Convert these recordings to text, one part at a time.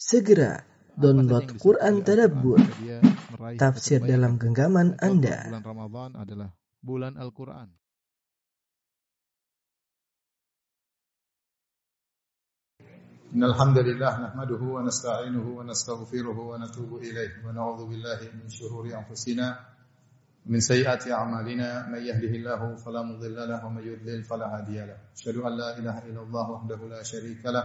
Segera download Quran Tadabbur, tafsir dalam genggaman Anda. Bulan Al-Quran. من سيئات أعمالنا يهده الله فلا مضل له فلا هادي له أن لا إله إلا الله وحده لا شريك له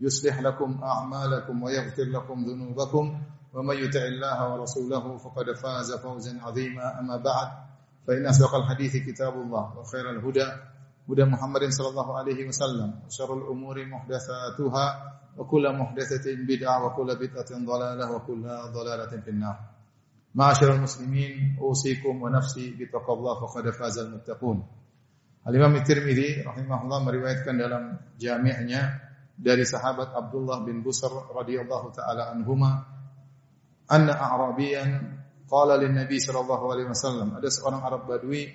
يصلح لكم أعمالكم ويغفر لكم ذنوبكم ومن يطع الله ورسوله فقد فاز فوزا عظيما. أما بعد فإن أصدق الحديث كتاب الله وخير الهدى هدى محمد صلى الله عليه وسلم وشر الأمور محدثاتها وكل محدثة بدعة وكل بدعة ضلالة وكل ضلالة في النار. معاشر المسلمين أوصيكم ونفسي بتقوى الله فقد فاز المتقون. Al-Imam Tirmidzi rahimahullah meriwayatkan dalam jami'nya dari sahabat Abdullah bin Busr radhiyallahu taala anhuma anna a'rabiyan qala lin Nabi sallallahu alaihi wasallam. Ada seorang Arab Badui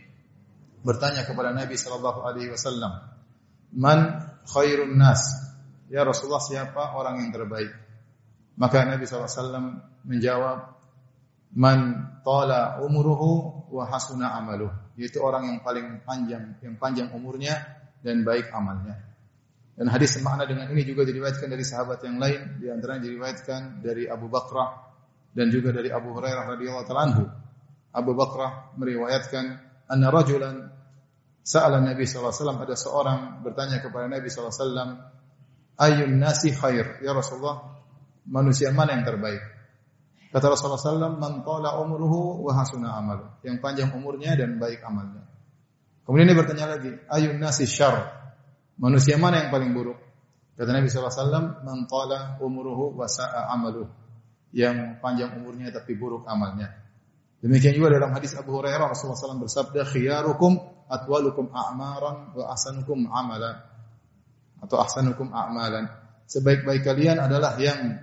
bertanya kepada Nabi sallallahu alaihi wasallam man khairun nas? Ya Rasulullah siapa orang yang terbaik? Maka Nabi SAW menjawab man tala umuruhu wa hasuna amaluh. Yaitu orang yang paling panjang yang panjang umurnya dan baik amalnya dan hadis semakna dengan ini juga diriwayatkan dari sahabat yang lain, di antaranya diriwayatkan dari Abu Bakrah dan juga dari Abu Hurairah radhiyallahu taala anhu. Abu Bakrah meriwayatkan anna rajulan sa'ala Nabi wasallam ada seorang bertanya kepada Nabi wasallam ayyun nasi khair? Ya Rasulullah manusia mana yang terbaik? Kata Rasulullah sallallahu man tala umruhu wa hasuna amalu. Yang panjang umurnya dan baik amalnya. Kemudian dia bertanya lagi ayyun nasi syarr Manusia mana yang paling buruk? Kata Nabi SAW, Man tala umuruhu wa sa'a amaluh. Yang panjang umurnya tapi buruk amalnya. Demikian juga dalam hadis Abu Hurairah Rasulullah SAW bersabda, Khiyarukum atwalukum a'maran wa ahsanukum amalan. Atau ahsanukum a'malan. Sebaik-baik kalian adalah yang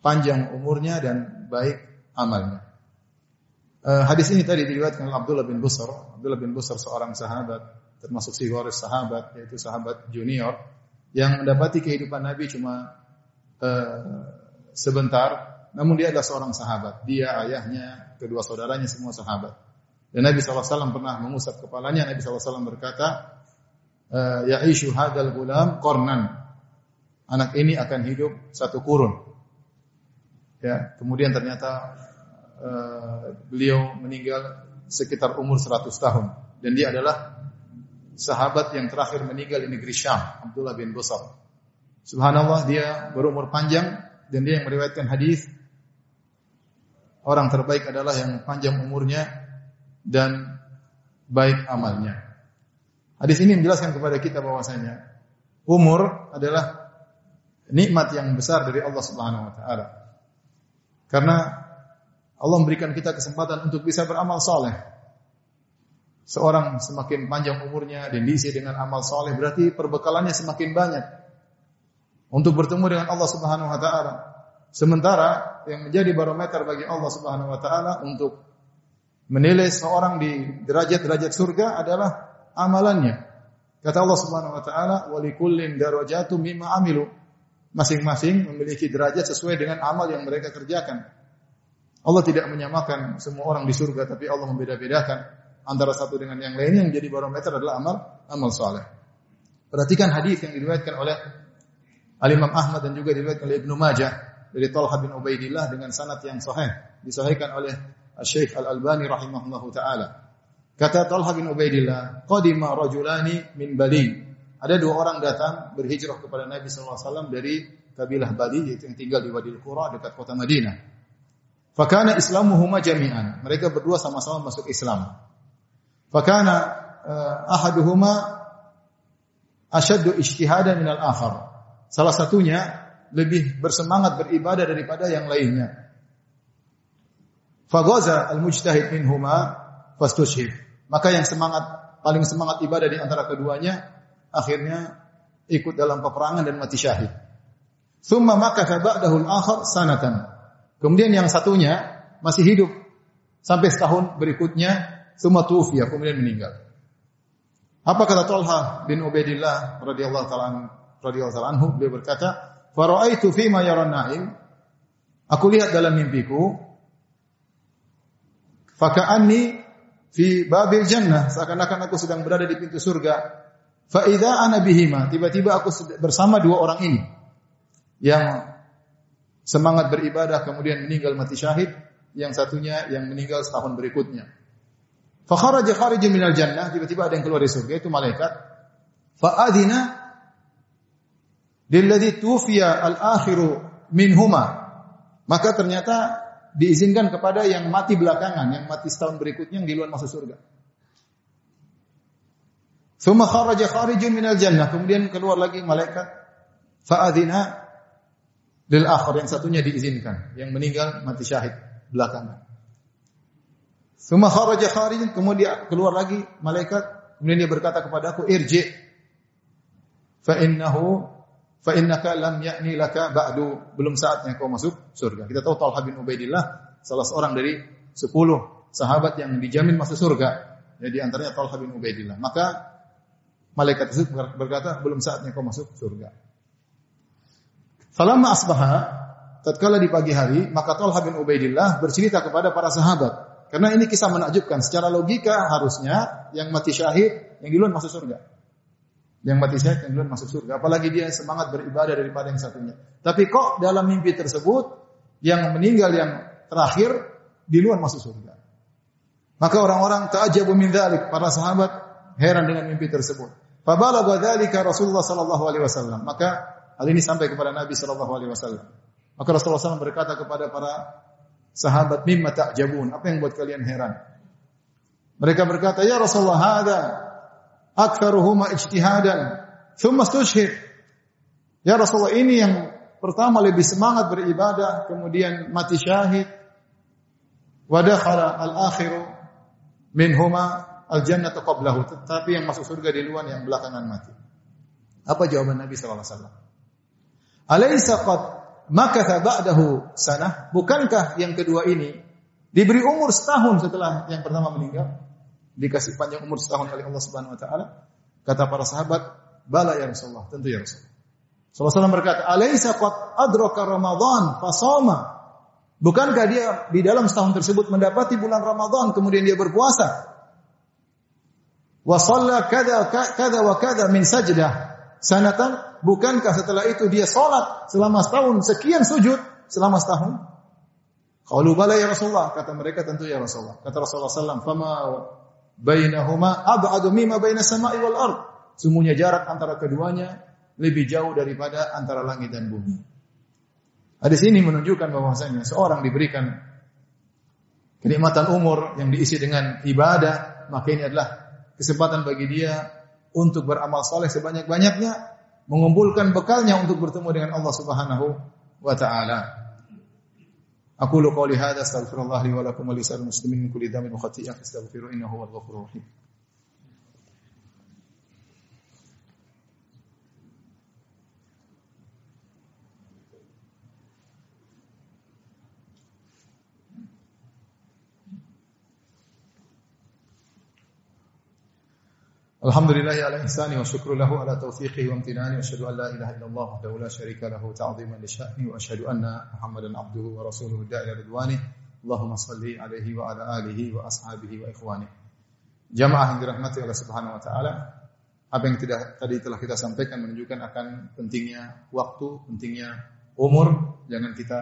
panjang umurnya dan baik amalnya. Uh, hadis ini tadi diriwayatkan oleh Abdullah bin Busr. Abdullah bin Busr seorang sahabat termasuk sigharis sahabat yaitu sahabat junior yang mendapati kehidupan Nabi cuma uh, sebentar namun dia adalah seorang sahabat. Dia ayahnya kedua saudaranya semua sahabat. Dan Nabi SAW pernah mengusap kepalanya. Nabi SAW berkata uh, ya isyu hadal gulam kornan. Anak ini akan hidup satu kurun. Ya kemudian ternyata uh, beliau meninggal sekitar umur 100 tahun. Dan dia adalah sahabat yang terakhir meninggal di negeri Syam, Abdullah bin Busar. Subhanallah dia berumur panjang dan dia yang meriwayatkan hadis orang terbaik adalah yang panjang umurnya dan baik amalnya. Hadis ini menjelaskan kepada kita bahwasanya umur adalah nikmat yang besar dari Allah Subhanahu wa taala. Karena Allah memberikan kita kesempatan untuk bisa beramal saleh seorang semakin panjang umurnya dan diisi dengan amal soleh berarti perbekalannya semakin banyak untuk bertemu dengan Allah Subhanahu wa taala. Sementara yang menjadi barometer bagi Allah Subhanahu wa taala untuk menilai seorang di derajat-derajat surga adalah amalannya. Kata Allah Subhanahu wa taala, "Wa likullin darajatun mimma amilu." Masing-masing memiliki derajat sesuai dengan amal yang mereka kerjakan. Allah tidak menyamakan semua orang di surga, tapi Allah membeda-bedakan antara satu dengan yang lainnya yang jadi barometer adalah amal amal soleh. Perhatikan hadis yang diriwayatkan oleh Al Imam Ahmad dan juga diriwayatkan oleh Ibnu Majah dari Talha bin Ubaidillah dengan sanad yang sahih disahihkan oleh Syekh Al Albani rahimahullahu taala. Kata Talha bin Ubaidillah, qadima rajulani min Bali. Ada dua orang datang berhijrah kepada Nabi SAW dari kabilah Bali yaitu yang tinggal di Wadi Qura dekat kota Madinah. Fakana islamuhuma jami'an. Mereka berdua sama-sama masuk Islam. Fakana uh, ahaduhuma asyaddu ijtihadan minal akhar. Salah satunya lebih bersemangat beribadah daripada yang lainnya. Faghaza al-mujtahid minhuma. Maka yang semangat paling semangat ibadah di antara keduanya akhirnya ikut dalam peperangan dan mati syahid. Thumma makatha ba'dahu al-akhar sanatan. Kemudian yang satunya masih hidup sampai setahun berikutnya thumma tufiya kemudian meninggal. Apa kata Talha bin Ubaidillah radhiyallahu taala radhiyallahu taala anhu beliau berkata, "Fara'aitu fi ma na'im" Aku lihat dalam mimpiku Faka'anni fi babil jannah seakan-akan aku sedang berada di pintu surga. Fa idza ana bihima, tiba-tiba aku bersama dua orang ini yang semangat beribadah kemudian meninggal mati syahid, yang satunya yang meninggal setahun berikutnya. Fa kharaja minal jannah, tiba-tiba ada yang keluar dari surga itu malaikat. Fa adina lilladzi tufiya al-akhiru minhuma. Maka ternyata diizinkan kepada yang mati belakangan, yang mati setahun berikutnya yang di luar masuk surga. Thumma kharaja kharijun minal jannah. Kemudian keluar lagi malaikat. Fa'adina lil akhir. Yang satunya diizinkan. Yang meninggal mati syahid belakangan. Thumma kharaja kharijun. Kemudian keluar lagi malaikat. Kemudian dia berkata kepada aku, irji. Fa'innahu fa innaka lam ya'ni laka ba'du belum saatnya kau masuk surga. Kita tahu Talha bin Ubaidillah salah seorang dari 10 sahabat yang dijamin masuk surga. Jadi ya, antaranya Talha bin Ubaidillah. Maka malaikat tersebut berkata, belum saatnya kau masuk surga. Falamma asbaha, tatkala di pagi hari, maka Talha bin Ubaidillah bercerita kepada para sahabat. Karena ini kisah menakjubkan. Secara logika harusnya yang mati syahid, yang duluan masuk surga. Yang mati syahid yang duluan masuk surga. Apalagi dia semangat beribadah daripada yang satunya. Tapi kok dalam mimpi tersebut yang meninggal yang terakhir di luar masuk surga. Maka orang-orang ta'ajabu min dzalik, para sahabat heran dengan mimpi tersebut. Fabalagha dzalika Rasulullah sallallahu alaihi wasallam. Maka hal ini sampai kepada Nabi sallallahu alaihi wasallam. Maka Rasulullah SAW berkata kepada para sahabat, "Mimma ta'jabun?" Apa yang buat kalian heran? Mereka berkata, "Ya Rasulullah, hada aktsaruhuma ijtihadan thumma. Ya Rasulullah ini yang pertama lebih semangat beribadah kemudian mati syahid wa dakhala al-akhiru minhuma al-jannata qablahu tetapi yang masuk surga di luar yang belakangan mati. Apa jawaban Nabi sallallahu alaihi wasallam? Alaysa qad makatha ba'dahu sanah? Bukankah yang kedua ini diberi umur setahun setelah yang pertama meninggal? dikasih panjang umur setahun oleh Allah Subhanahu wa taala. Kata para sahabat, "Bala ya Rasulullah." Tentu ya Rasulullah. Rasulullah berkata, "Alaisa qad adraka Ramadan fasama?" Bukankah dia di dalam setahun tersebut mendapati bulan Ramadan kemudian dia berpuasa? Wa shalla kada kada wa min sajdah sanatan bukankah setelah itu dia salat selama setahun sekian sujud selama setahun? Qalu bala ya Rasulullah kata mereka tentu ya Rasulullah. Kata Rasulullah sallallahu "Fama bainahuma ab'adu mimma bainas sama'i wal ard. Sungguhnya jarak antara keduanya lebih jauh daripada antara langit dan bumi. Hadis ini menunjukkan bahwasanya seorang diberikan kenikmatan umur yang diisi dengan ibadah, maka ini adalah kesempatan bagi dia untuk beramal soleh sebanyak-banyaknya, mengumpulkan bekalnya untuk bertemu dengan Allah Subhanahu wa taala. أقول قولي هذا أستغفر الله لي ولكم ولسائر المسلمين من كل ذنب وخطيئة فاستغفروا إنه هو الغفور الرحيم Alhamdulillah ala ihsani wa syukru lahu ala tawfiqihi wa amtinani. Wa asyhadu an la ilaha illallah wahdahu la syarika lahu ta'ziman li sya'ni. Wa asyhadu anna Muhammadan abduhu wa rasuluhu da'ila ridwani. Allahumma salli alaihi wa ala alihi wa ashabihi wa ikhwani. Jamaah yang dirahmati Allah Subhanahu wa taala apa yang tidak tadi telah kita sampaikan menunjukkan akan pentingnya waktu, pentingnya umur, jangan kita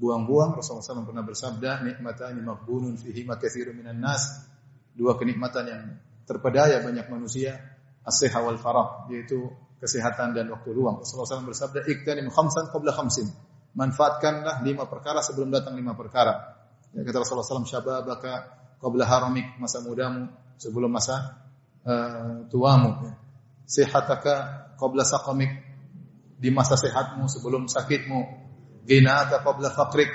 buang-buang. Rasulullah SAW pernah bersabda, nikmatani maghbunun fihi ma minan nas. Dua kenikmatan yang terpedaya banyak manusia as-sihha wal farah yaitu kesehatan dan waktu luang. Rasulullah SAW bersabda, "Iktanim khamsan qabla khamsin." Manfaatkanlah lima perkara sebelum datang lima perkara. Ya, kata Rasulullah SAW, "Syababaka qabla haramik," masa mudamu sebelum masa uh, tuamu. Ya. Sehataka qabla saqamik, di masa sehatmu sebelum sakitmu. Ginaka qabla faqrik,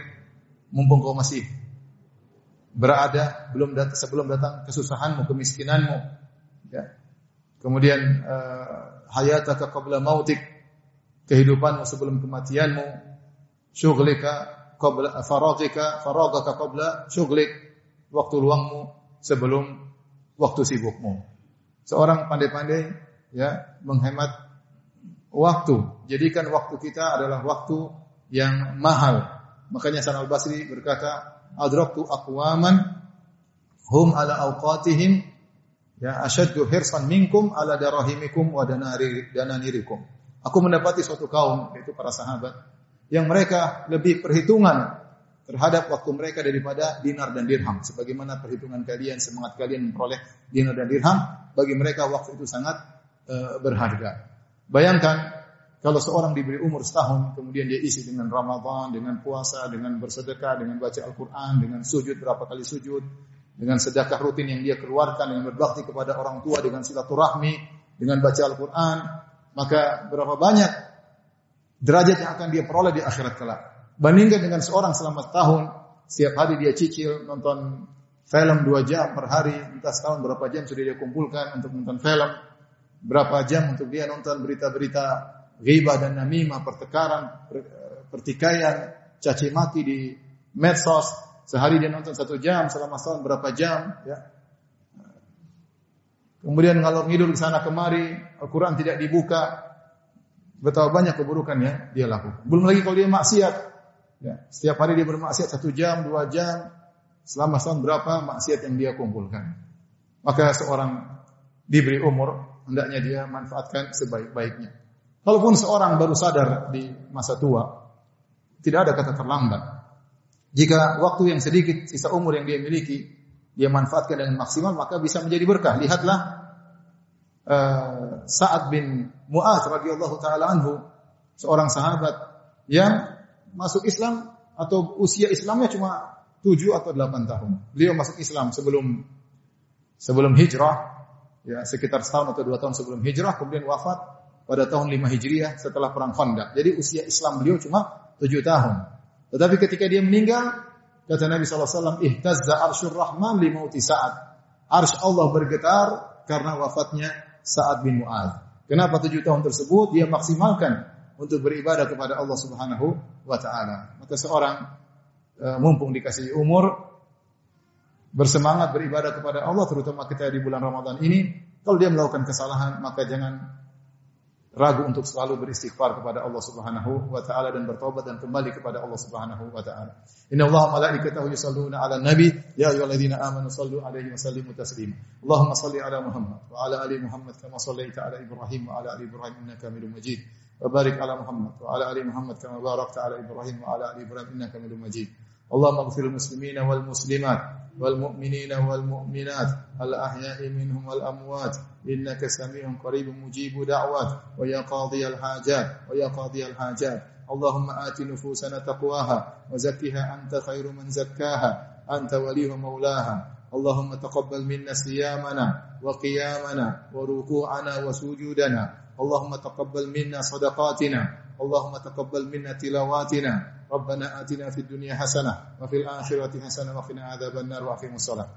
mumpung kau masih berada belum datang sebelum datang kesusahanmu, kemiskinanmu. Ya. Kemudian uh, hayataka qabla mautik, kehidupanmu sebelum kematianmu, syughlika qabla faraghika, faraghaka qabla syughlik, waktu luangmu sebelum waktu sibukmu. Seorang pandai-pandai ya menghemat waktu. Jadikan waktu kita adalah waktu yang mahal. Makanya Hasan Al-Basri berkata, "Adraktu aqwaman hum ala awqatihim ya asyaddu hirsan minkum ala darahimikum wa dananirikum. Aku mendapati suatu kaum yaitu para sahabat yang mereka lebih perhitungan terhadap waktu mereka daripada dinar dan dirham. Sebagaimana perhitungan kalian, semangat kalian memperoleh dinar dan dirham, bagi mereka waktu itu sangat uh, berharga. Bayangkan kalau seorang diberi umur setahun, kemudian dia isi dengan Ramadan, dengan puasa, dengan bersedekah, dengan baca Al-Quran, dengan sujud berapa kali sujud, dengan sedekah rutin yang dia keluarkan dengan berbakti kepada orang tua dengan silaturahmi dengan baca Al-Qur'an maka berapa banyak derajat yang akan dia peroleh di akhirat kelak. Bandingkan dengan seorang selama tahun setiap hari dia cicil nonton film dua jam per hari entah setahun berapa jam sudah dia kumpulkan untuk nonton film berapa jam untuk dia nonton berita-berita ghibah dan namimah pertengkaran pertikaian caci maki di medsos Sehari dia nonton satu jam, selama setahun berapa jam, ya. Kemudian ngalor ngidul ke sana kemari, Al-Quran tidak dibuka. Betapa banyak keburukan ya dia lakukan. Belum lagi kalau dia maksiat. Ya, setiap hari dia bermaksiat satu jam, dua jam, selama setahun berapa maksiat yang dia kumpulkan. Maka seorang diberi umur, hendaknya dia manfaatkan sebaik-baiknya. Kalaupun seorang baru sadar di masa tua, tidak ada kata terlambat. Jika waktu yang sedikit sisa umur yang dia miliki dia manfaatkan dengan maksimal maka bisa menjadi berkah. Lihatlah uh, Sa'ad bin Mu'adz radhiyallahu taala anhu, seorang sahabat yang masuk Islam atau usia Islamnya cuma 7 atau 8 tahun. Beliau masuk Islam sebelum sebelum hijrah ya sekitar setahun atau dua tahun sebelum hijrah kemudian wafat pada tahun 5 Hijriah setelah perang Khandaq. Jadi usia Islam beliau cuma 7 tahun. Tetapi ketika dia meninggal, kata Nabi SAW, ihtazza arsyur rahman li mauti Sa'ad. Arsh Allah bergetar karena wafatnya Sa'ad bin Mu'ad. Kenapa tujuh tahun tersebut? Dia maksimalkan untuk beribadah kepada Allah Subhanahu wa taala. Maka seorang e, mumpung dikasih umur bersemangat beribadah kepada Allah terutama kita di bulan Ramadan ini, kalau dia melakukan kesalahan maka jangan ragu untuk selalu beristighfar kepada Allah Subhanahu wa taala dan bertobat dan kembali kepada Allah Subhanahu wa taala. Inna Allah malaikatahu yusalluna 'alan nabi ya ayyuhalladzina amanu sallu 'alaihi wa sallimu taslima. Allahumma salli 'ala Muhammad wa 'ala ali Muhammad kama shallaita 'ala Ibrahim wa 'ala ali Ibrahim innaka Hamidum Majid. Wa barik 'ala Muhammad wa 'ala ali Muhammad kama barakta 'ala Ibrahim wa 'ala ali Ibrahim innaka Hamidum Majid. اللهم اغفر المسلمين والمسلمات والمؤمنين والمؤمنات الأحياء منهم والأموات إنك سميع قريب مجيب دعوات ويا قاضي الحاجات ويا قاضي الحاجات. اللهم آت نفوسنا تقواها وزكها أنت خير من زكاها أنت وليه مولاها. اللهم تقبل منا صيامنا وقيامنا وركوعنا وسجودنا. اللهم تقبل منا صدقاتنا. اللهم تقبل منا تلاواتنا. ربنا آتنا في الدنيا حسنة وفي الآخرة حسنة وقنا عذاب النار وأقم الصلاة.